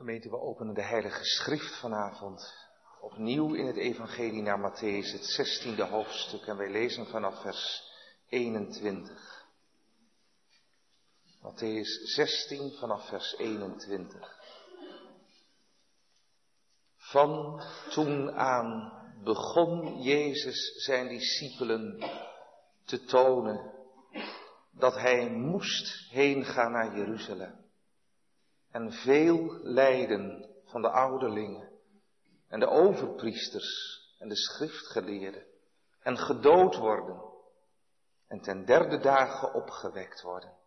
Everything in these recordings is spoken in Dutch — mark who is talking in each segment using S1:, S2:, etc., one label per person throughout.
S1: Gemeente, we openen de Heilige Schrift vanavond opnieuw in het Evangelie naar Matthäus, het zestiende hoofdstuk, en wij lezen vanaf vers 21. Matthäus 16 vanaf vers 21. Van toen aan begon Jezus zijn discipelen te tonen dat hij moest heen gaan naar Jeruzalem en veel lijden van de ouderlingen en de overpriesters en de schriftgeleerden en gedood worden en ten derde dagen opgewekt worden.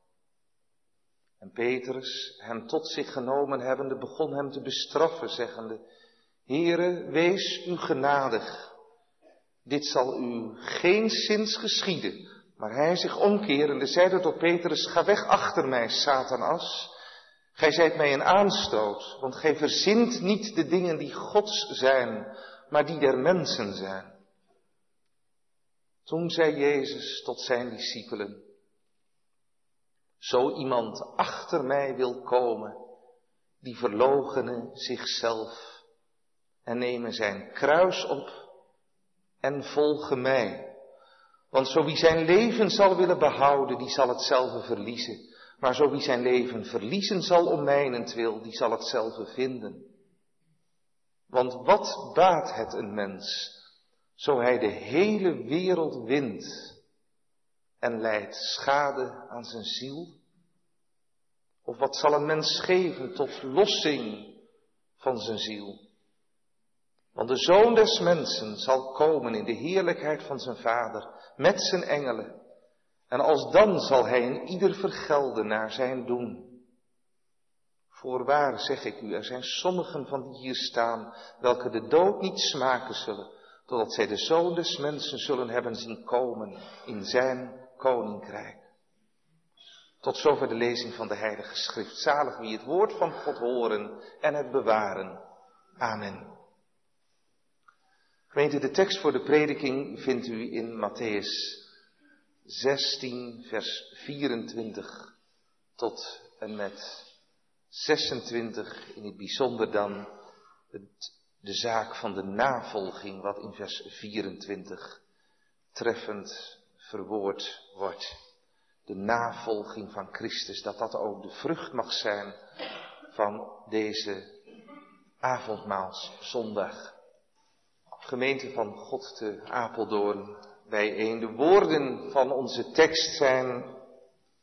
S1: En Petrus, hem tot zich genomen hebbende, begon hem te bestraffen, zeggende, Heere, wees u genadig. Dit zal u geen zins geschieden. Maar hij zich omkerende zeide tot Petrus, ga weg achter mij, Satanas. Gij zijt mij een aanstoot, want gij verzint niet de dingen die Gods zijn, maar die der mensen zijn. Toen zei Jezus tot zijn discipelen, zo iemand achter mij wil komen, die verloochenen zichzelf en nemen zijn kruis op en volgen mij. Want zo wie zijn leven zal willen behouden, die zal hetzelfde verliezen. Maar zo wie zijn leven verliezen zal om mijnentwil, die zal hetzelfde vinden. Want wat baat het een mens, zo hij de hele wereld wint en leidt schade aan zijn ziel? Of wat zal een mens geven tot lossing van zijn ziel? Want de zoon des mensen zal komen in de heerlijkheid van zijn vader met zijn engelen. En als dan zal hij in ieder vergelden naar zijn doen. Voorwaar zeg ik u, er zijn sommigen van die hier staan, welke de dood niet smaken zullen, totdat zij de zoon des mensen zullen hebben zien komen in zijn koninkrijk. Tot zover de lezing van de Heilige Schrift. Zalig wie het woord van God horen en het bewaren. Amen. Gemeente, de tekst voor de prediking vindt u in Matthäus 16, vers 24 tot en met 26, in het bijzonder dan de zaak van de navolging, wat in vers 24 treffend verwoord wordt. De navolging van Christus, dat dat ook de vrucht mag zijn van deze avondmaalszondag. Gemeente van God te Apeldoorn, bijeen. De woorden van onze tekst zijn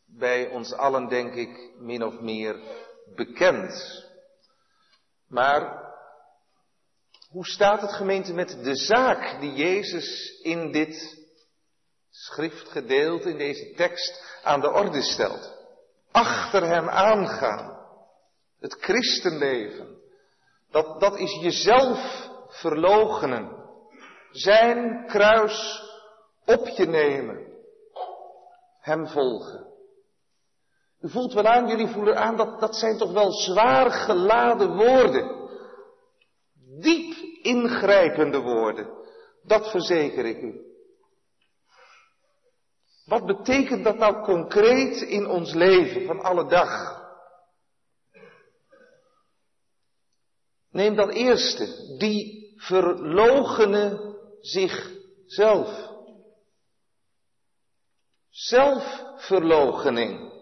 S1: bij ons allen, denk ik, min of meer bekend. Maar hoe staat het gemeente met de zaak die Jezus in dit schriftgedeelte, in deze tekst, aan de orde stelt? Achter hem aangaan. Het christenleven. Dat, dat is jezelf verloochenen. Zijn kruis op je nemen. Hem volgen. U voelt wel aan, jullie voelen aan, dat, dat zijn toch wel zwaar geladen woorden. Diep ingrijpende woorden. Dat verzeker ik u. Wat betekent dat nou concreet in ons leven van alle dag? Neem dan eerste, die verlogenen zichzelf. Zelfverloochening.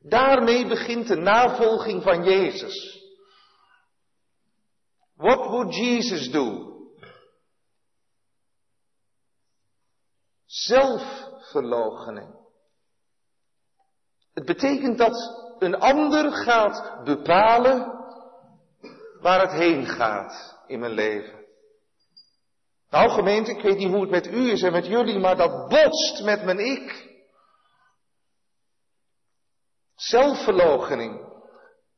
S1: Daarmee begint de navolging van Jezus. What would Jesus do? Zelfverloochening. Het betekent dat een ander gaat bepalen waar het heen gaat in mijn leven. Nou gemeente, ik weet niet hoe het met u is en met jullie, maar dat botst met mijn ik. Zelfverloochening.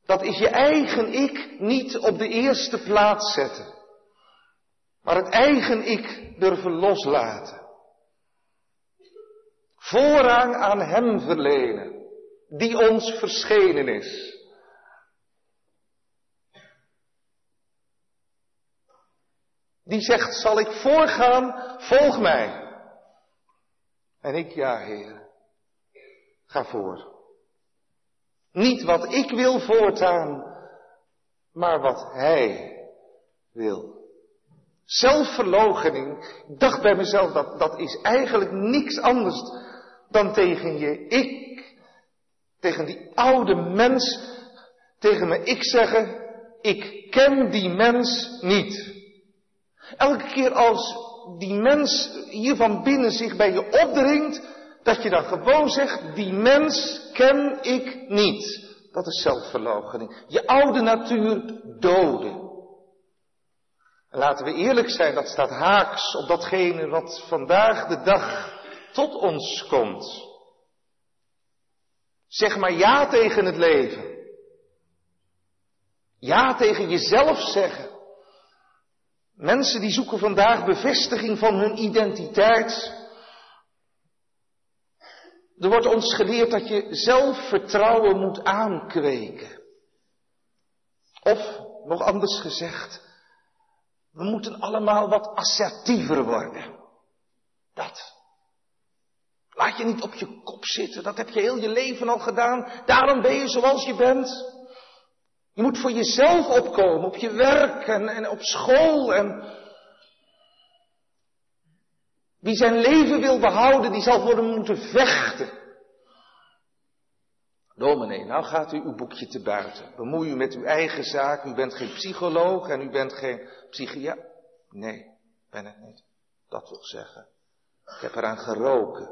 S1: Dat is je eigen ik niet op de eerste plaats zetten. Maar het eigen ik durven loslaten. Voorrang aan Hem verlenen, die ons verschenen is. Die zegt, zal ik voorgaan, volg mij. En ik, ja Heer, ga voor. Niet wat ik wil voortaan, maar wat Hij wil. Zelfverloochening, ik dacht bij mezelf, dat, dat is eigenlijk niks anders dan tegen je ik, tegen die oude mens, tegen me ik zeggen, ik ken die mens niet. Elke keer als die mens hier van binnen zich bij je opdringt, dat je dan gewoon zegt, die mens ken ik niet. Dat is zelfverloochening. Je oude natuur doden. En laten we eerlijk zijn, dat staat haaks op datgene wat vandaag de dag tot ons komt. Zeg maar ja tegen het leven. Ja tegen jezelf zeggen. Mensen die zoeken vandaag bevestiging van hun identiteit. Er wordt ons geleerd dat je zelfvertrouwen moet aankweken. Of, nog anders gezegd, we moeten allemaal wat assertiever worden. Dat. Laat je niet op je kop zitten, dat heb je heel je leven al gedaan. Daarom ben je zoals je bent. Je moet voor jezelf opkomen, op je werk en, en op school. En wie zijn leven wil behouden, die zal voor hem moeten vechten. Dominee, nou gaat u uw boekje te buiten. Bemoei u met uw eigen zaak. U bent geen psycholoog en u bent geen psychiater. Nee, ben het niet. Dat wil zeggen. Ik heb eraan geroken.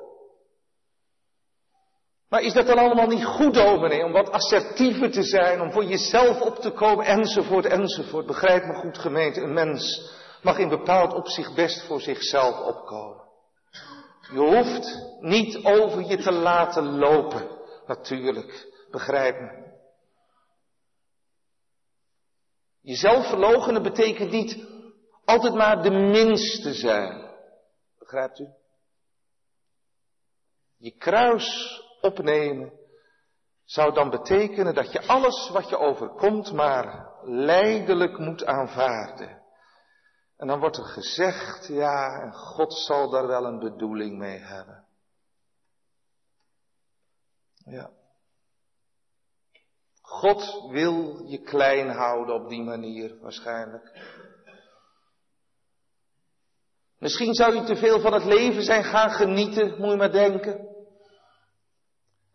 S1: Maar is dat dan allemaal niet goed, dominee, om wat assertiever te zijn, om voor jezelf op te komen, enzovoort, enzovoort. Begrijp me goed, gemeente, een mens mag in bepaald opzicht best voor zichzelf opkomen. Je hoeft niet over je te laten lopen, natuurlijk, begrijp me. Jezelf verloochenen betekent niet altijd maar de minste zijn. Begrijpt u? Je kruis opnemen zou dan betekenen dat je alles wat je overkomt maar leidelijk moet aanvaarden. En dan wordt er gezegd, ja, en God zal daar wel een bedoeling mee hebben. Ja. God wil je klein houden op die manier waarschijnlijk. Misschien zou je te veel van het leven zijn gaan genieten, moet je maar denken.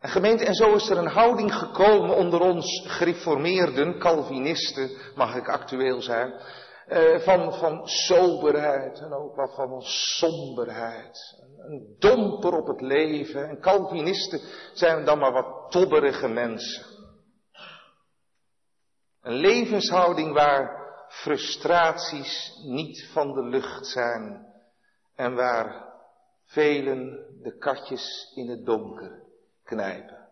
S1: En gemeente, en zo is er een houding gekomen onder ons gereformeerden, Calvinisten, mag ik actueel zijn, eh, van, van soberheid en ook wat van somberheid. Een domper op het leven. En Calvinisten zijn dan maar wat tobberige mensen. Een levenshouding waar frustraties niet van de lucht zijn en waar velen de katjes in het donker knijpen.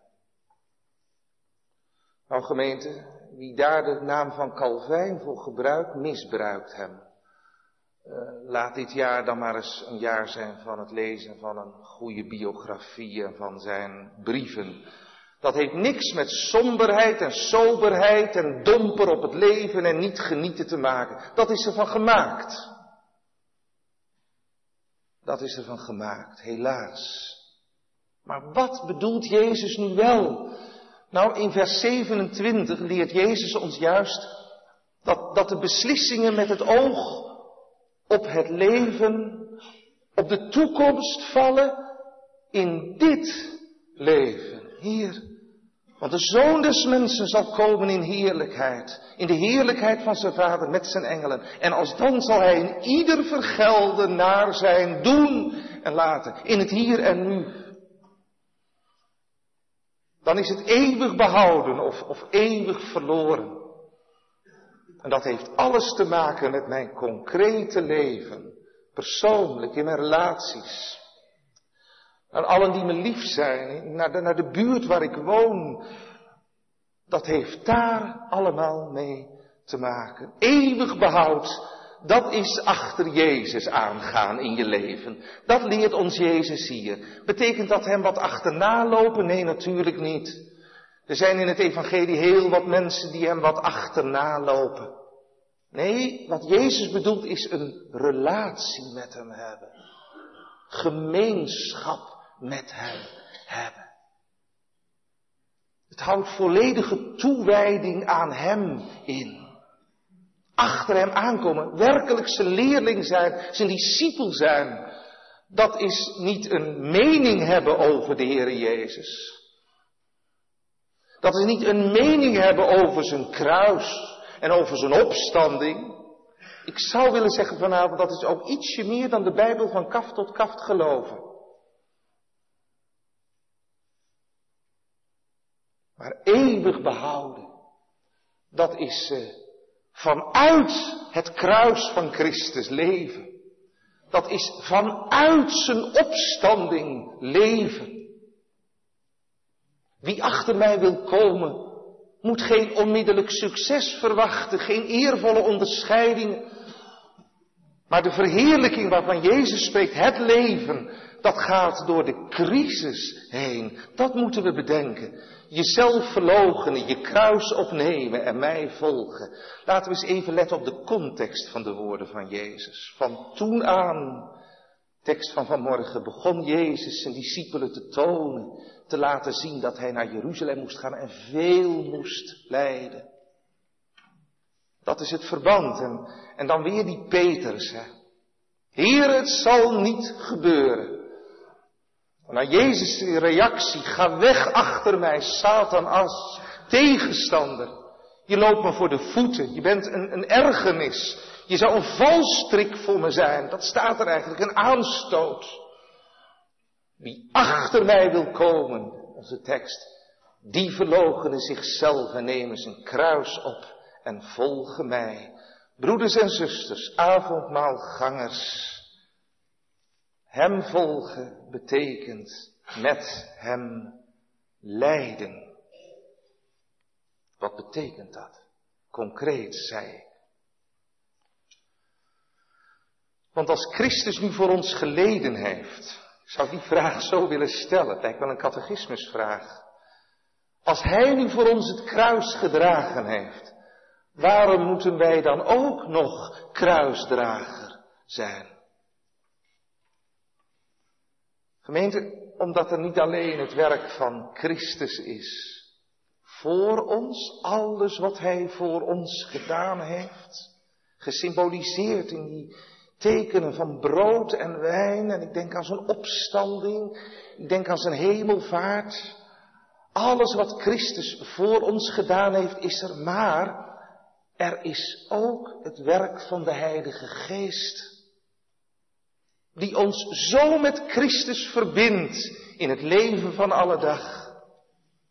S1: Nou gemeente, wie daar de naam van Calvijn voor gebruikt, misbruikt hem. Uh, laat dit jaar dan maar eens een jaar zijn van het lezen van een goede biografie en van zijn brieven. Dat heeft niks met somberheid en soberheid en domper op het leven en niet genieten te maken. Dat is ervan gemaakt. Dat is ervan gemaakt, helaas. Maar wat bedoelt Jezus nu wel? Nou, in vers 27 leert Jezus ons juist dat, dat de beslissingen met het oog op het leven, op de toekomst vallen in dit leven, hier. Want de Zoon des Mensen zal komen in heerlijkheid, in de heerlijkheid van zijn Vader met zijn engelen. En als dan zal hij in ieder vergelden naar zijn doen en laten, in het hier en nu dan is het eeuwig behouden of, of eeuwig verloren. En dat heeft alles te maken met mijn concrete leven, persoonlijk, in mijn relaties. Naar allen die me lief zijn, naar de, naar de buurt waar ik woon. Dat heeft daar allemaal mee te maken. Eeuwig behoud dat is achter Jezus aangaan in je leven. Dat leert ons Jezus hier. Betekent dat hem wat achterna lopen? Nee, natuurlijk niet. Er zijn in het evangelie heel wat mensen die hem wat achterna lopen. Nee, wat Jezus bedoelt is een relatie met hem hebben. Gemeenschap met hem hebben. Het houdt volledige toewijding aan hem in. Achter hem aankomen, werkelijk zijn leerling zijn, zijn discipel zijn, dat is niet een mening hebben over de Heer Jezus. Dat is niet een mening hebben over zijn kruis en over zijn opstanding. Ik zou willen zeggen vanavond, dat is ook ietsje meer dan de Bijbel van kaft tot kaft geloven. Maar eeuwig behouden, dat is uh, vanuit het kruis van Christus leven. Dat is vanuit zijn opstanding leven. Wie achter mij wil komen, moet geen onmiddellijk succes verwachten, geen eervolle onderscheiding, maar de verheerlijking waarvan Jezus spreekt, het leven, dat gaat door de crisis heen. Dat moeten we bedenken. Jezelf verloochenen, je kruis opnemen en mij volgen. Laten we eens even letten op de context van de woorden van Jezus. Van toen aan, tekst van vanmorgen, begon Jezus zijn discipelen te tonen, te laten zien dat hij naar Jeruzalem moest gaan en veel moest lijden. Dat is het verband. En, en dan weer die Peters. Hè. Heer, het zal niet gebeuren. Naar Jezus' reactie, ga weg achter mij, Satan as, tegenstander. Je loopt me voor de voeten, je bent een, een ergernis. Je zou een valstrik voor me zijn, dat staat er eigenlijk, een aanstoot. Wie achter mij wil komen, onze tekst, die verloochenen zichzelf en nemen zijn kruis op en volgen mij. Broeders en zusters, avondmaalgangers. Hem volgen betekent met hem lijden. Wat betekent dat? Concreet, zei ik. Want als Christus nu voor ons geleden heeft, ik zou die vraag zo willen stellen, lijkt wel een catechismusvraag. Als Hij nu voor ons het kruis gedragen heeft, Waarom moeten wij dan ook nog kruisdrager zijn? Gemeente, omdat er niet alleen het werk van Christus is. Voor ons, alles wat Hij voor ons gedaan heeft. Gesymboliseerd in die tekenen van brood en wijn. En ik denk aan zijn opstanding. Ik denk aan zijn hemelvaart. Alles wat Christus voor ons gedaan heeft, is er maar er is ook het werk van de Heilige Geest. Die ons zo met Christus verbindt in het leven van alle dag.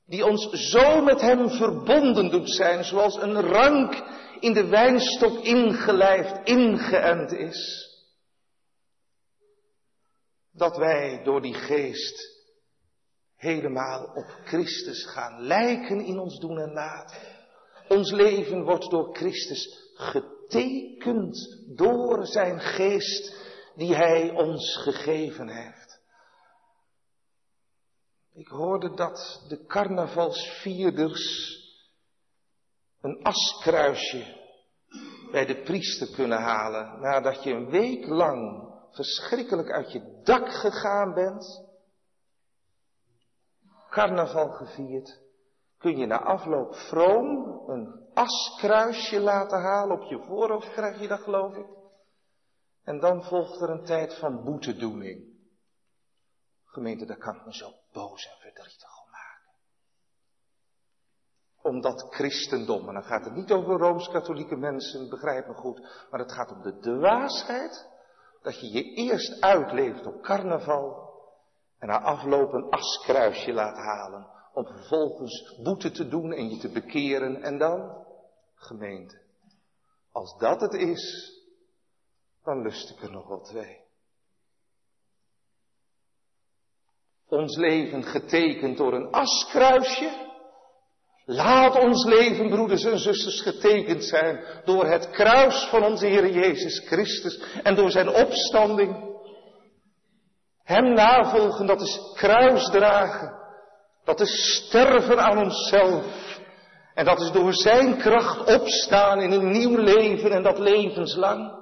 S1: Die ons zo met Hem verbonden doet zijn, zoals een rank in de wijnstok ingelijfd, ingeënt is. Dat wij door die geest helemaal op Christus gaan lijken in ons doen en laten. Ons leven wordt door Christus getekend door zijn geest die hij ons gegeven heeft. Ik hoorde dat de carnavalsvierders een askruisje bij de priester kunnen halen nadat je een week lang verschrikkelijk uit je dak gegaan bent. Carnaval gevierd kun je na afloop vroom een askruisje laten halen op je voorhoofd, krijg je dat geloof ik. En dan volgt er een tijd van boetedoening. Gemeente, daar kan ik me zo boos en verdrietig om maken. Omdat christendom, en dan gaat het niet over rooms-katholieke mensen, begrijp me goed, maar het gaat om de dwaasheid dat je je eerst uitleeft op carnaval en na afloop een askruisje laat halen om vervolgens boete te doen en je te bekeren en dan gemeente. Als dat het is, dan lust ik er nog wel twee. Ons leven getekend door een askruisje. Laat ons leven, broeders en zusters, getekend zijn door het kruis van onze Heer Jezus Christus en door zijn opstanding. Hem navolgen, dat is kruisdragen. Dat is sterven aan onszelf. En dat is door zijn kracht opstaan in een nieuw leven en dat levenslang.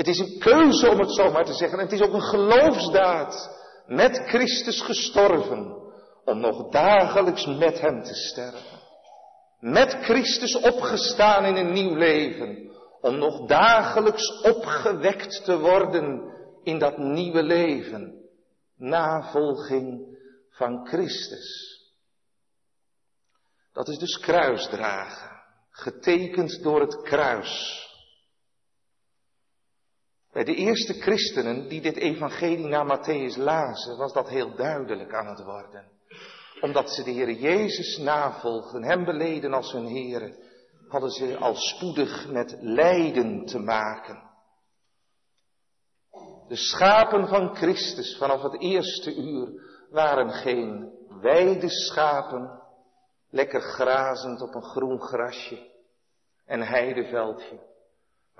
S1: Het is een keuze om het zo maar te zeggen. En het is ook een geloofsdaad. Met Christus gestorven. Om nog dagelijks met hem te sterven. met Christus opgestaan in een nieuw leven, om nog dagelijks opgewekt te worden in dat nieuwe leven, navolging van Christus. Dat is dus kruisdragen, getekend door het kruis. Bij de eerste christenen die dit evangelie naar Matthäus lazen, was dat heel duidelijk aan het worden. Omdat ze de Heer Jezus navolgden, hem beleden als hun Heer, hadden ze al spoedig met lijden te maken. De schapen van Christus vanaf het eerste uur waren geen weideschapen, lekker grazend op een groen grasje en heideveldje.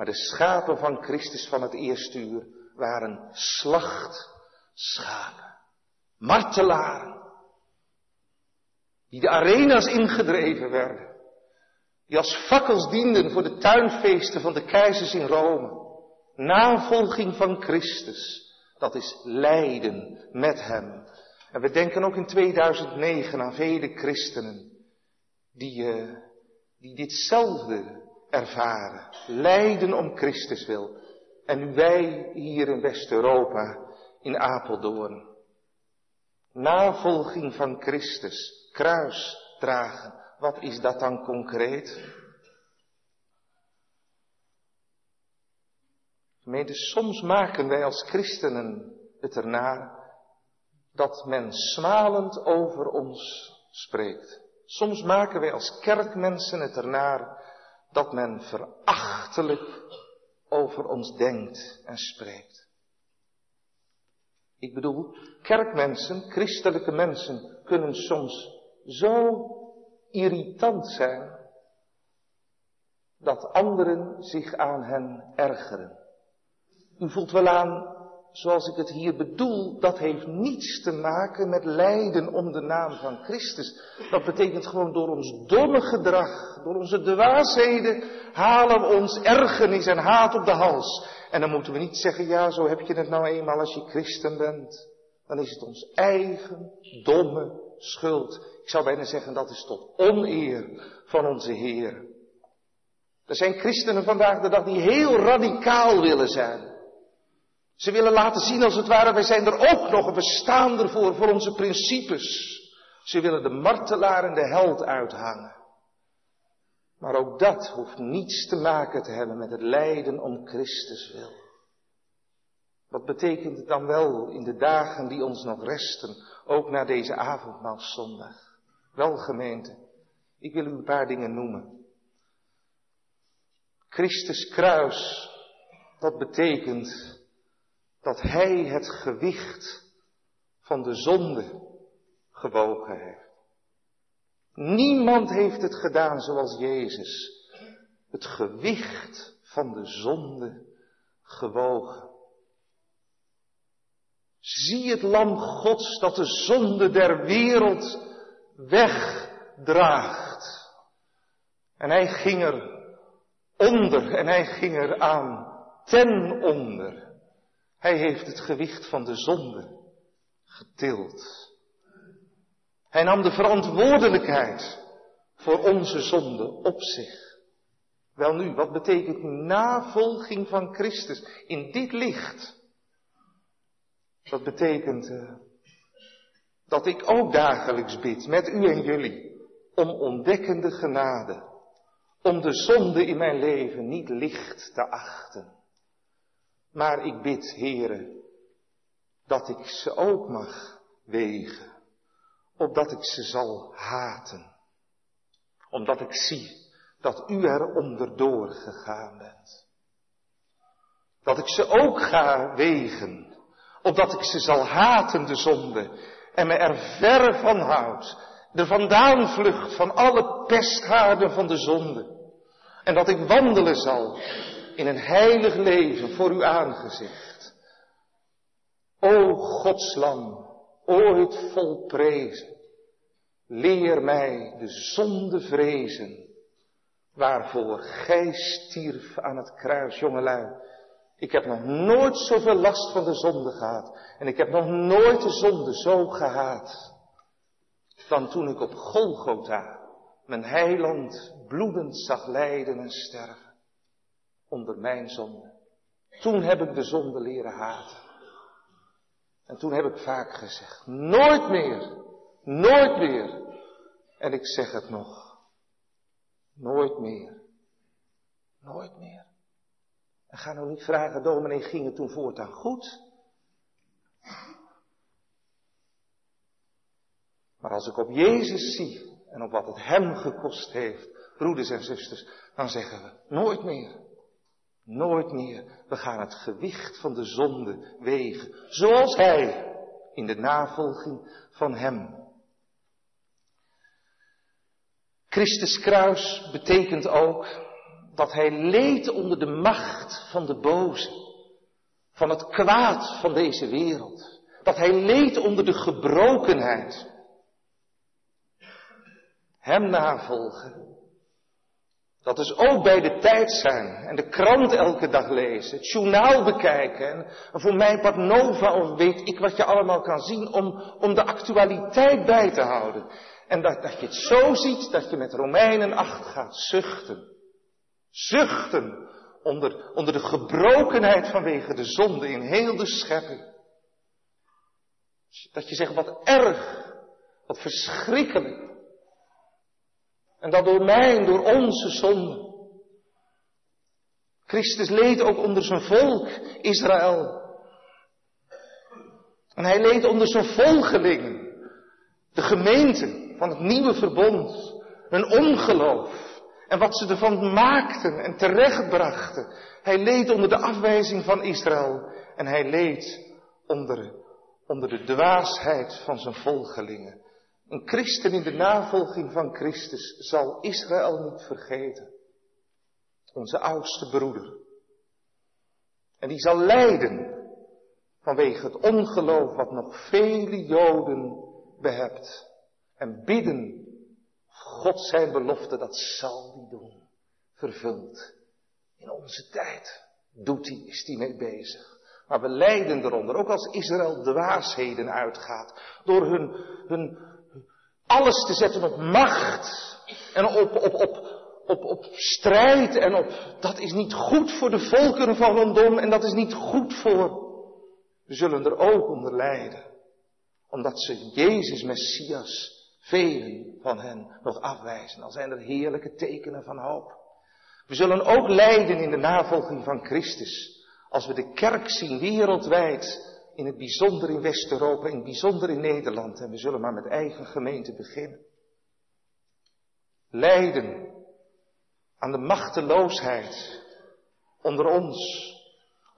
S1: Maar de schapen van Christus van het eerste uur waren slachtschapen, martelaren, die de arena's ingedreven werden, die als fakkels dienden voor de tuinfeesten van de keizers in Rome. Navolging van Christus, dat is lijden met hem. En we denken ook in 2009 aan vele christenen die, uh, die ditzelfde ervaren. Lijden om Christus wil. En wij hier in West-Europa, in Apeldoorn. Navolging van Christus, kruis dragen. Wat is dat dan concreet? Soms maken wij als christenen het ernaar dat men smalend over ons spreekt. Soms maken wij als kerkmensen het ernaar dat men verachtelijk over ons denkt en spreekt. Ik bedoel, kerkmensen, christelijke mensen kunnen soms zo irritant zijn dat anderen zich aan hen ergeren. U voelt wel aan zoals ik het hier bedoel, dat heeft niets te maken met lijden om de naam van Christus. Dat betekent gewoon door ons domme gedrag, door onze dwaasheden, halen we ons ergernis en haat op de hals. En dan moeten we niet zeggen, ja, zo heb je het nou eenmaal als je christen bent. Dan is het ons eigen domme schuld. Ik zou bijna zeggen, dat is tot oneer van onze Heer. Er zijn christenen vandaag de dag die heel radicaal willen zijn. Ze willen laten zien als het ware, wij zijn er ook nog, we staan ervoor, voor onze principes. Ze willen de martelaar en de held uithangen. Maar ook dat hoeft niets te maken te hebben met het lijden om Christus wil. Wat betekent het dan wel in de dagen die ons nog resten, ook na deze avondmaalszondag? Wel gemeente, ik wil u een paar dingen noemen. Christus kruis, dat betekent dat Hij het gewicht van de zonde gewogen heeft. Niemand heeft het gedaan zoals Jezus. Het gewicht van de zonde gewogen. Zie het lam Gods dat de zonde der wereld wegdraagt. En hij ging er onder en hij ging er aan ten onder. Hij heeft het gewicht van de zonde getild. Hij nam de verantwoordelijkheid voor onze zonde op zich. Wel nu, wat betekent navolging van Christus in dit licht? Dat betekent uh, dat ik ook dagelijks bid met u en jullie om ontdekkende genade, om de zonde in mijn leven niet licht te achten maar ik bid, Heere, dat ik ze ook mag wegen, opdat ik ze zal haten, omdat ik zie dat u er onderdoor gegaan bent. Dat ik ze ook ga wegen, opdat ik ze zal haten, de zonde, en me er ver van houd, de vandaan vlucht van alle pesthaarden van de zonde, en dat ik wandelen zal in een heilig leven voor uw aangezicht. O Godslam, ooit vol prezen, leer mij de zonde vrezen, waarvoor gij stierf aan het kruis, jongelui. Ik heb nog nooit zoveel last van de zonde gehad. En ik heb nog nooit de zonde zo gehaat. Dan toen ik op Golgotha mijn heiland bloedend zag lijden en sterven onder mijn zonde. Toen heb ik de zonde leren haten. En toen heb ik vaak gezegd, nooit meer, nooit meer. En ik zeg het nog, nooit meer, nooit meer. En ga nou niet vragen, dominee, ging het toen voortaan goed? Maar als ik op Jezus zie en op wat het Hem gekost heeft, broeders en zusters, dan zeggen we nooit meer. Nooit meer. We gaan het gewicht van de zonde wegen, zoals Hij, in de navolging van Hem. Christus kruis betekent ook dat Hij leed onder de macht van de boze, van het kwaad van deze wereld. Dat Hij leed onder de gebrokenheid hem navolgen. Dat is ook bij de tijd zijn en de krant elke dag lezen, het journaal bekijken en voor mij wat Nova of weet ik wat je allemaal kan zien om, om de actualiteit bij te houden. En dat, dat je het zo ziet dat je met Romeinen 8 gaat zuchten. Zuchten onder, onder de gebrokenheid vanwege de zonde in heel de schepping. Dat je zegt wat erg, wat verschrikkelijk. En dat door mij door onze zonde. Christus leed ook onder zijn volk, Israël. En hij leed onder zijn volgelingen, de gemeente van het nieuwe verbond, hun ongeloof en wat ze ervan maakten en terechtbrachten. Hij leed onder de afwijzing van Israël en hij leed onder, onder de dwaasheid van zijn volgelingen. Een christen in de navolging van Christus zal Israël niet vergeten. Onze oudste broeder. En die zal lijden vanwege het ongeloof wat nog vele Joden behept. En bidden, God zijn belofte, dat zal die doen. Vervuld. In onze tijd doet hij, is hij mee bezig. Maar we lijden eronder, ook als Israël dwaasheden uitgaat. Door hun, hun alles te zetten op macht en op, op, op, op, op strijd en op, dat is niet goed voor de volkeren van rondom en dat is niet goed voor, we zullen er ook onder lijden. Omdat ze Jezus Messias, velen van hen nog afwijzen. Al zijn er heerlijke tekenen van hoop. We zullen ook lijden in de navolging van Christus. Als we de kerk zien wereldwijd in het bijzonder in West-Europa, in het bijzonder in Nederland. En we zullen maar met eigen gemeente beginnen. Lijden aan de machteloosheid onder ons.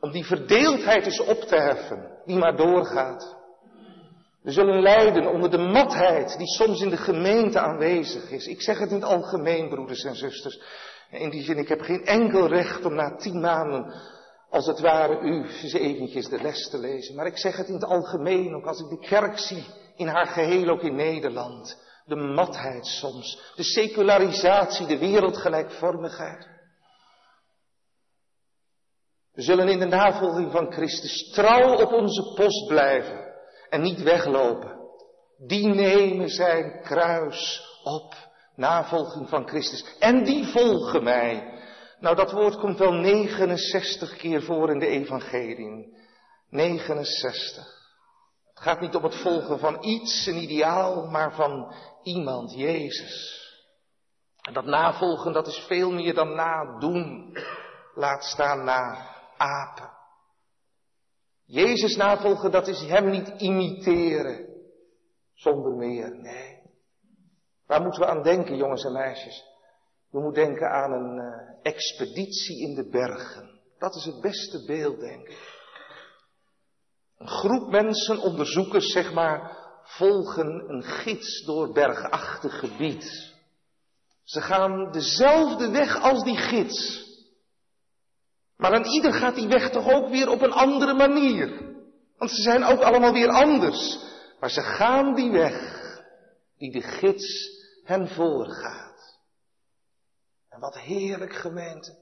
S1: Om die verdeeldheid eens op te heffen, die maar doorgaat. We zullen lijden onder de matheid die soms in de gemeente aanwezig is. Ik zeg het in het algemeen, broeders en zusters. In die zin, ik heb geen enkel recht om na tien maanden als het ware u eens eventjes de les te lezen. Maar ik zeg het in het algemeen, ook als ik de kerk zie, in haar geheel ook in Nederland. De matheid soms, de secularisatie, de wereldgelijkvormigheid. We zullen in de navolging van Christus trouw op onze post blijven en niet weglopen. Die nemen zijn kruis op, navolging van Christus. En die volgen mij. Nou, dat woord komt wel 69 keer voor in de evangelie. 69. Het gaat niet om het volgen van iets, een ideaal, maar van iemand, Jezus. En dat navolgen, dat is veel meer dan nadoen. Laat staan na apen. Jezus navolgen, dat is hem niet imiteren. Zonder meer, nee. Waar moeten we aan denken, jongens en meisjes? We moeten denken aan een uh, expeditie in de bergen. Dat is het beste beeld, denk ik. Een groep mensen, onderzoekers zeg maar, volgen een gids door bergachtig gebied. Ze gaan dezelfde weg als die gids. Maar aan ieder gaat die weg toch ook weer op een andere manier. Want ze zijn ook allemaal weer anders. Maar ze gaan die weg die de gids hen voorgaat. En wat heerlijk gemeente.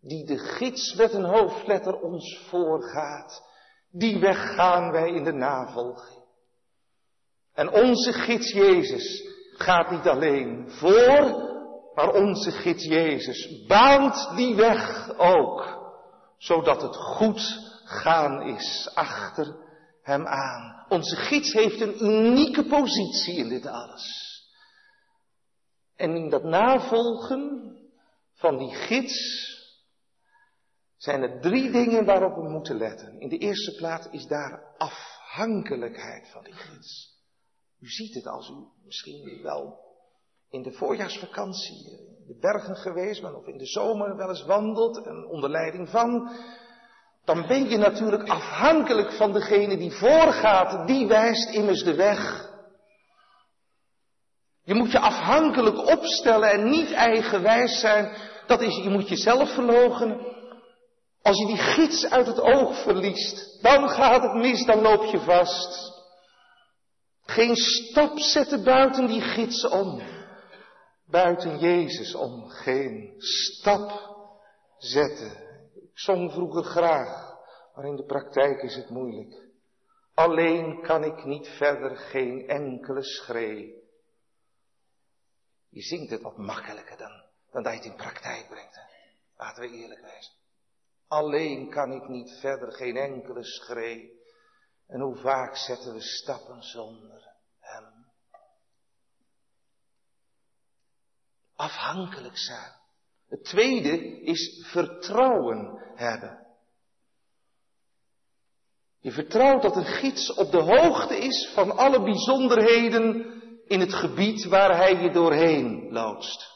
S1: Die de gids met een hoofdletter ons voorgaat. Die weg gaan wij in de navolging. En onze gids Jezus, gaat niet alleen voor, maar onze gids Jezus baant die weg ook, zodat het goed gaan is achter hem aan. Onze gids heeft een unieke positie in dit alles. En in dat navolgen van die gids zijn er drie dingen waarop we moeten letten. In de eerste plaats is daar afhankelijkheid van die gids. U ziet het als u misschien wel in de voorjaarsvakantie in de bergen geweest bent of in de zomer wel eens wandelt en onder leiding van, dan ben je natuurlijk afhankelijk van degene die voorgaat, die wijst immers de weg. Je moet je afhankelijk opstellen en niet eigenwijs zijn. Dat is, je moet jezelf verloochenen. Als je die gids uit het oog verliest, dan gaat het mis, dan loop je vast. Geen stap zetten buiten die gids om. Buiten Jezus om. Geen stap zetten. Ik zong vroeger graag, maar in de praktijk is het moeilijk. Alleen kan ik niet verder geen enkele schree. Je zingt het wat makkelijker dan, dan dat je het in praktijk brengt. Laten we eerlijk zijn. Alleen kan ik niet verder geen enkele schree. En hoe vaak zetten we stappen zonder Hem. Afhankelijk zijn. Het tweede is vertrouwen hebben. Je vertrouwt dat een gids op de hoogte is van alle bijzonderheden in het gebied waar hij je doorheen loodst.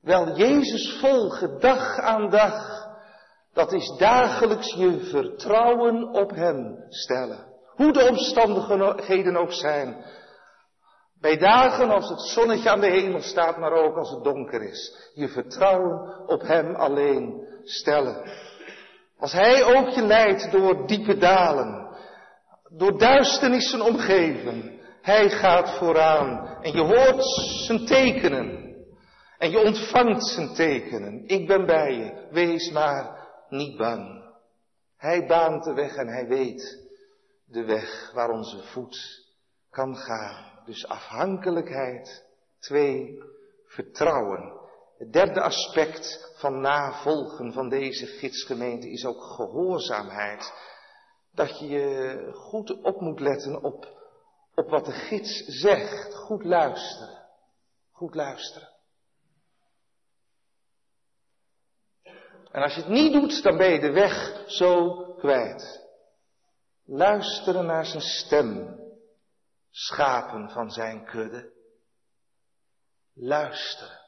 S1: Wel Jezus volgen dag aan dag, dat is dagelijks je vertrouwen op Hem stellen. Hoe de omstandigheden ook zijn. Bij dagen als het zonnetje aan de hemel staat, maar ook als het donker is. Je vertrouwen op Hem alleen stellen. Als Hij ook je leidt door diepe dalen, door duisternissen omgeven, hij gaat vooraan en je hoort zijn tekenen. En je ontvangt zijn tekenen. Ik ben bij je. Wees maar niet bang. Hij baant de weg en hij weet de weg waar onze voet kan gaan. Dus afhankelijkheid. Twee, vertrouwen. Het derde aspect van navolgen van deze gidsgemeente is ook gehoorzaamheid. Dat je goed op moet letten op op wat de gids zegt. Goed luisteren. Goed luisteren. En als je het niet doet, dan ben je de weg zo kwijt. Luisteren naar zijn stem. Schapen van zijn kudde. Luisteren.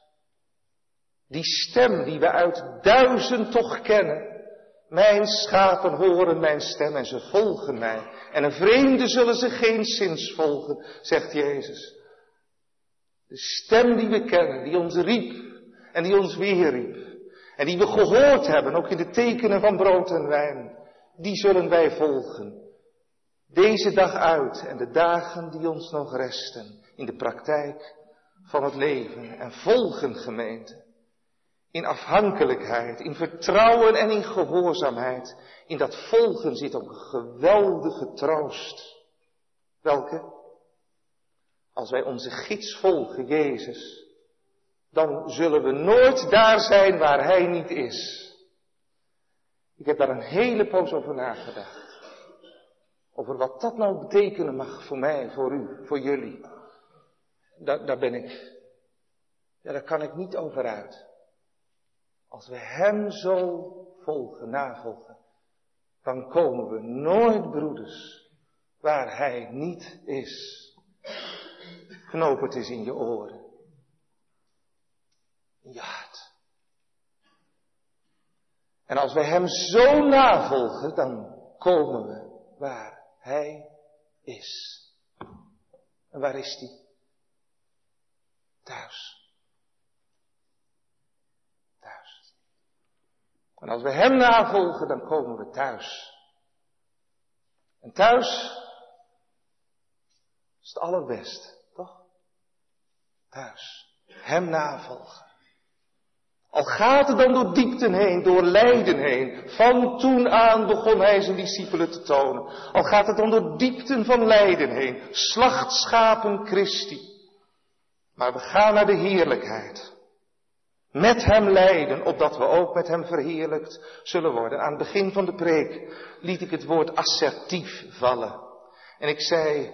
S1: Die stem die we uit duizend toch kennen. Mijn schapen horen mijn stem en ze volgen mij. En een vreemde zullen ze geen zins volgen, zegt Jezus. De stem die we kennen, die ons riep en die ons weer riep. En die we gehoord hebben, ook in de tekenen van brood en wijn. Die zullen wij volgen. Deze dag uit en de dagen die ons nog resten in de praktijk van het leven. En volgen gemeente in afhankelijkheid, in vertrouwen en in gehoorzaamheid. In dat volgen zit een geweldige troost. Welke? Als wij onze gids volgen, Jezus, dan zullen we nooit daar zijn waar Hij niet is. Ik heb daar een hele poos over nagedacht. Over wat dat nou betekenen mag voor mij, voor u, voor jullie. Daar, daar ben ik. Ja, daar kan ik niet over uit. Als we Hem zo volgen, navolgen, dan komen we nooit, broeders, waar Hij niet is. Knoop het eens in je oren. Hart. En als we Hem zo navolgen, dan komen we waar Hij is. En waar is Hij? Thuis. En als we Hem navolgen, dan komen we thuis. En thuis is het allerbest, toch? Thuis. Hem navolgen. Al gaat het dan door diepten heen, door lijden heen. Van toen aan begon hij zijn discipelen te tonen. Al gaat het dan door diepten van lijden heen. Slachtschapen Christi. Maar we gaan naar de heerlijkheid. Met hem lijden, opdat we ook met hem verheerlijkt zullen worden. Aan het begin van de preek liet ik het woord assertief vallen. En ik zei,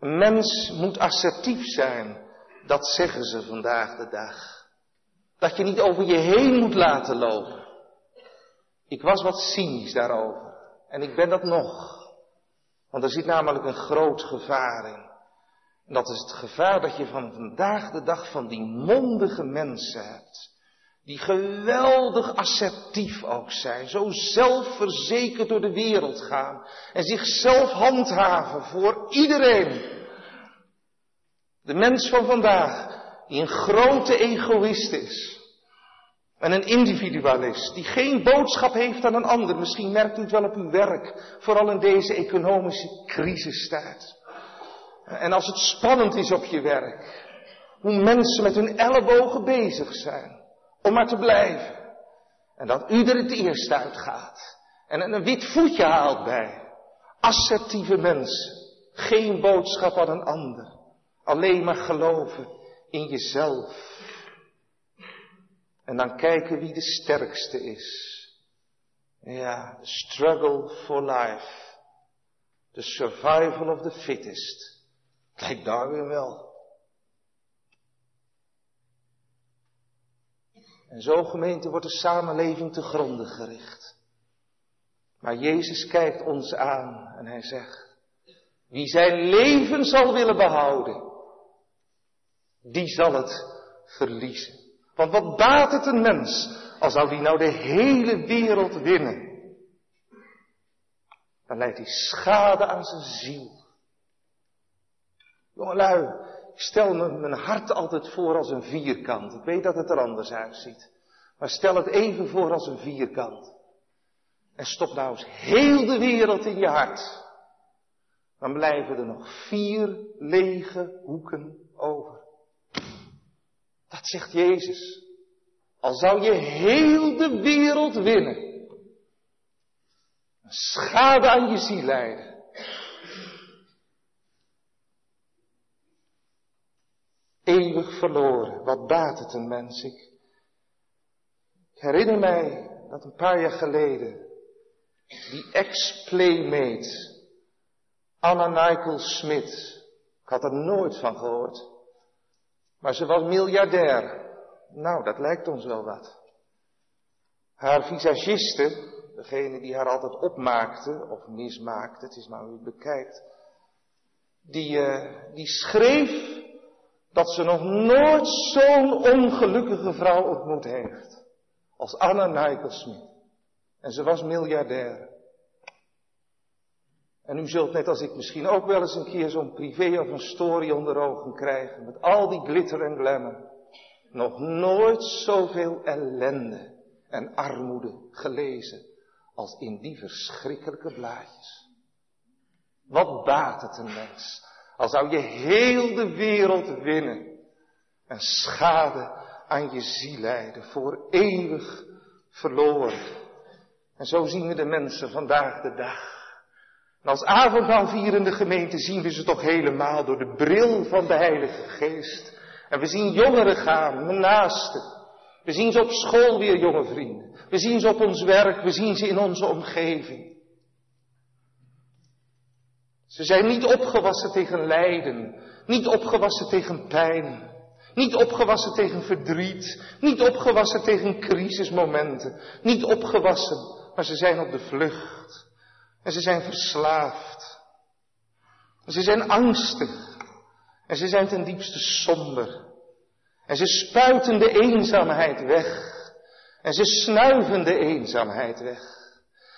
S1: een mens moet assertief zijn. Dat zeggen ze vandaag de dag. Dat je niet over je heen moet laten lopen. Ik was wat cynisch daarover. En ik ben dat nog. Want er zit namelijk een groot gevaar in. En dat is het gevaar dat je van vandaag de dag van die mondige mensen hebt. Die geweldig assertief ook zijn. Zo zelfverzekerd door de wereld gaan. En zichzelf handhaven voor iedereen. De mens van vandaag, die een grote egoïst is. En een individualist die geen boodschap heeft aan een ander. Misschien merkt u het wel op uw werk, vooral in deze economische crisistijd. En als het spannend is op je werk, hoe mensen met hun ellebogen bezig zijn om maar te blijven. En dat u er het eerst uitgaat en een wit voetje haalt bij. Assertieve mensen, geen boodschap aan een ander, alleen maar geloven in jezelf. En dan kijken wie de sterkste is. Ja, struggle for life. The survival of the fittest. Kijk daar weer wel. En zo gemeente wordt de samenleving te gronden gericht. Maar Jezus kijkt ons aan en hij zegt, wie zijn leven zal willen behouden, die zal het verliezen. Want wat baat het een mens als zou die nou de hele wereld winnen? Dan leidt hij schade aan zijn ziel. Jongelui, ik stel me mijn hart altijd voor als een vierkant. Ik weet dat het er anders uitziet. Maar stel het even voor als een vierkant. En stop nou eens heel de wereld in je hart. Dan blijven er nog vier lege hoeken over. Dat zegt Jezus. Al zou je heel de wereld winnen. Schade aan je ziel leiden. Eeuwig verloren. Wat baat het een mens? Ik herinner mij dat een paar jaar geleden die ex-playmate Anna Nigel Smit, ik had er nooit van gehoord, maar ze was miljardair. Nou, dat lijkt ons wel wat. Haar visagiste, degene die haar altijd opmaakte of mismaakte, het is maar hoe je het bekijkt, die, uh, die schreef dat ze nog nooit zo'n ongelukkige vrouw ontmoet heeft als Anna Nijkelsmit. En ze was miljardair. En u zult net als ik misschien ook wel eens een keer zo'n privé of een story onder ogen krijgen. Met al die glitter en glamour. Nog nooit zoveel ellende en armoede gelezen als in die verschrikkelijke blaadjes. Wat baat het een mens, al zou je heel de wereld winnen en schade aan je ziel leiden, voor eeuwig verloren. En zo zien we de mensen vandaag de dag. En als avondmaalvierende gemeente zien we ze toch helemaal door de bril van de Heilige Geest. En we zien jongeren gaan, mijn naasten. We zien ze op school weer, jonge vrienden. We zien ze op ons werk, we zien ze in onze omgeving. Ze zijn niet opgewassen tegen lijden, niet opgewassen tegen pijn, niet opgewassen tegen verdriet, niet opgewassen tegen crisismomenten, niet opgewassen, maar ze zijn op de vlucht. En ze zijn verslaafd. En ze zijn angstig. En ze zijn ten diepste somber. En ze spuiten de eenzaamheid weg. En ze snuiven de eenzaamheid weg.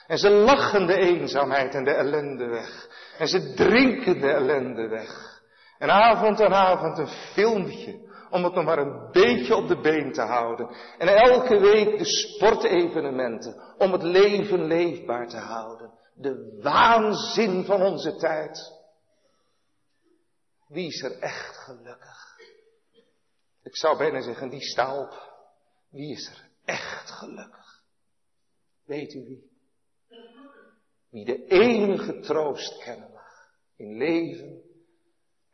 S1: En ze lachen de eenzaamheid en de ellende weg. En ze drinken de ellende weg. En avond aan avond een filmpje om het nog maar een beetje op de been te houden. En elke week de sportevenementen om het leven leefbaar te houden. De waanzin van onze tijd. Wie is er echt gelukkig? Ik zou bijna zeggen, die sta op. Wie is er echt gelukkig? Weet u wie? Wie de enige troost kennen mag in leven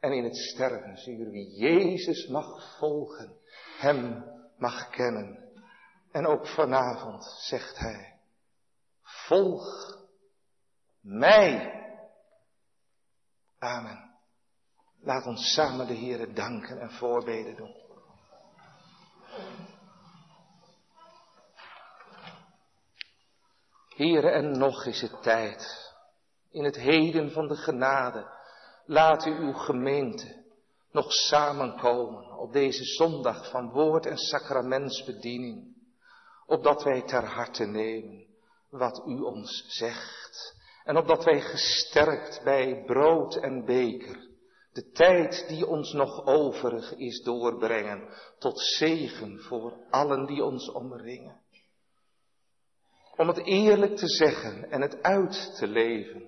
S1: en in het stervensuur. Wie Jezus mag volgen, hem mag kennen. En ook vanavond zegt hij, volg mij. Amen. Laat ons samen de Heere danken en voorbeden doen. Here, en nog is het tijd. In het heden van de genade. Laat u uw gemeente nog samenkomen op deze zondag van woord en sacramentsbediening. Opdat wij ter harte nemen wat u ons zegt. En opdat wij gesterkt bij brood en beker de tijd die ons nog overig is doorbrengen tot zegen voor allen die ons omringen. Om het eerlijk te zeggen en het uit te leven,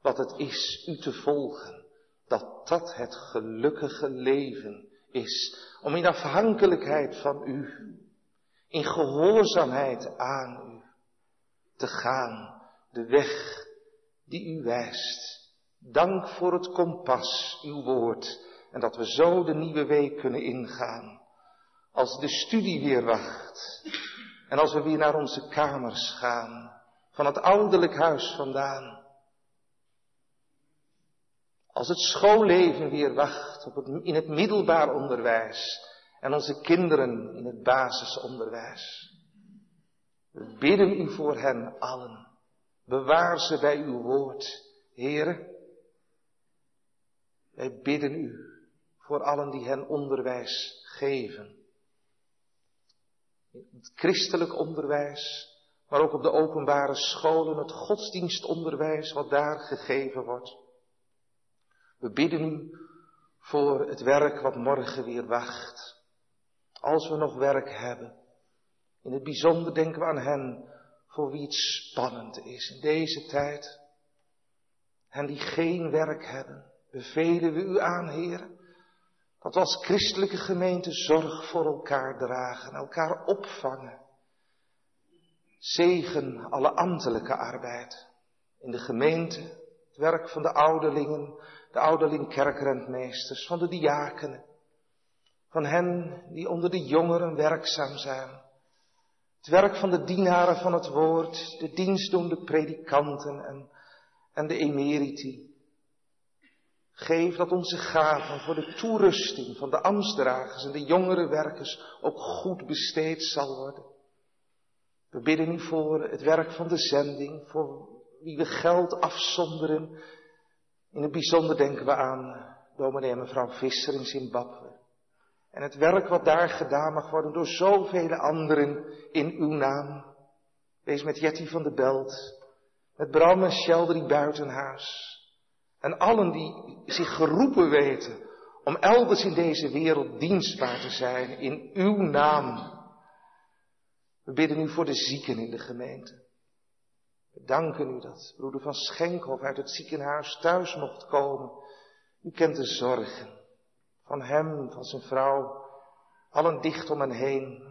S1: wat het is u te volgen, dat dat het gelukkige leven is, om in afhankelijkheid van u, in gehoorzaamheid aan u, te gaan de weg die u wijst. Dank voor het kompas, uw woord, en dat we zo de nieuwe week kunnen ingaan. Als de studie weer wacht, en als we weer naar onze kamers gaan, van het ouderlijk huis vandaan. Als het schoolleven weer wacht op in het middelbaar onderwijs en onze kinderen in het basisonderwijs. We bidden u voor hen allen. Bewaar ze bij uw woord, Heere. Wij bidden u voor allen die hen onderwijs geven het christelijk onderwijs, maar ook op de openbare scholen, het godsdienstonderwijs wat daar gegeven wordt. We bidden u voor het werk wat morgen weer wacht. Als we nog werk hebben. In het bijzonder denken we aan hen voor wie het spannend is in deze tijd. En die geen werk hebben, bevelen we u aan, heren. Dat we als christelijke gemeente zorg voor elkaar dragen, elkaar opvangen. Zegen alle ambtelijke arbeid in de gemeente, het werk van de ouderlingen, de ouderling-kerkrentmeesters, van de diakenen, van hen die onder de jongeren werkzaam zijn. Het werk van de dienaren van het woord, de dienstdoende predikanten en, en de emeriti. Geef dat onze gaven voor de toerusting van de ambtsdragers en de jongere werkers ook goed besteed zal worden. We bidden u voor het werk van de zending, voor wie we geld afzonderen. In het bijzonder denken we aan dominee en mevrouw Visser in Zimbabwe. En het werk wat daar gedaan mag worden door zoveel anderen in uw naam. Wees met Jetty van de Belt, met Bram en Sheldry Buitenhuis, en allen die zich geroepen weten om elders in deze wereld dienstbaar te zijn in uw naam. We bidden u voor de zieken in de gemeente. We danken u dat broeder van Schenkhoff uit het ziekenhuis thuis mocht komen. U kent de zorgen van hem, van zijn vrouw, allen dicht om hen heen.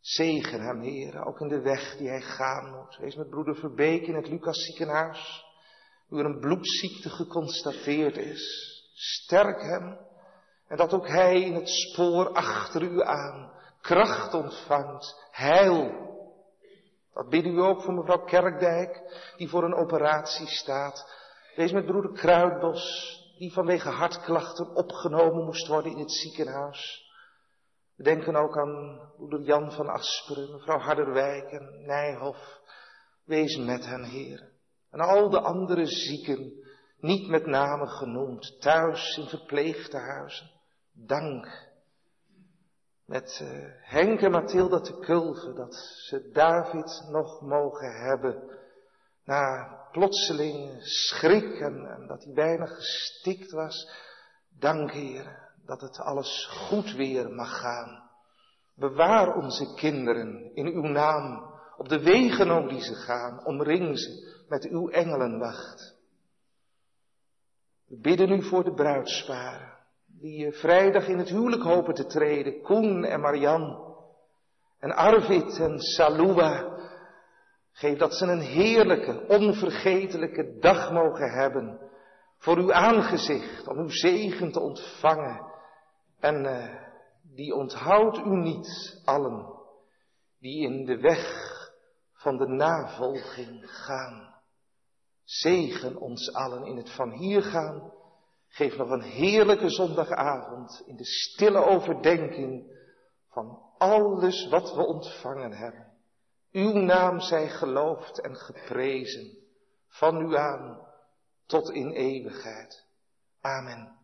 S1: Zegen hem, Heer, ook in de weg die hij gaan moet. Wees met broeder Verbeek in het Lucas ziekenhuis er een bloedziekte geconstateerd is. Sterk hem en dat ook hij in het spoor achter u aan kracht ontvangt, heil. Dat bidden u ook voor mevrouw Kerkdijk, die voor een operatie staat. Wees met broeder Kruidbos, die vanwege hartklachten opgenomen moest worden in het ziekenhuis. We denken ook aan broeder Jan van Asperen, mevrouw Harderwijk en Nijhoff. Wees met hen, heren. En al de andere zieken, niet met name genoemd, thuis in verpleegtehuizen. Dank. Met uh, Henk en Mathilda te kulven dat ze David nog mogen hebben. Na plotseling schrik en, en dat hij bijna gestikt was. Dank Heer dat het alles goed weer mag gaan. Bewaar onze kinderen in uw naam op de wegen om die ze gaan. Omring ze met uw engelenwacht. We bidden u voor de bruidsparen, die vrijdag in het huwelijk hopen te treden, Koen en Marian, en Arvid en Salua. Geef dat ze een heerlijke, onvergetelijke dag mogen hebben, voor uw aangezicht, om uw zegen te ontvangen. En uh, die onthoudt u niet allen die in de weg van de navolging gaan. Zegen ons allen in het van hier gaan. Geef nog een heerlijke zondagavond in de stille overdenking van alles wat we ontvangen hebben. Uw naam zij geloofd en geprezen, van u aan tot in eeuwigheid. Amen.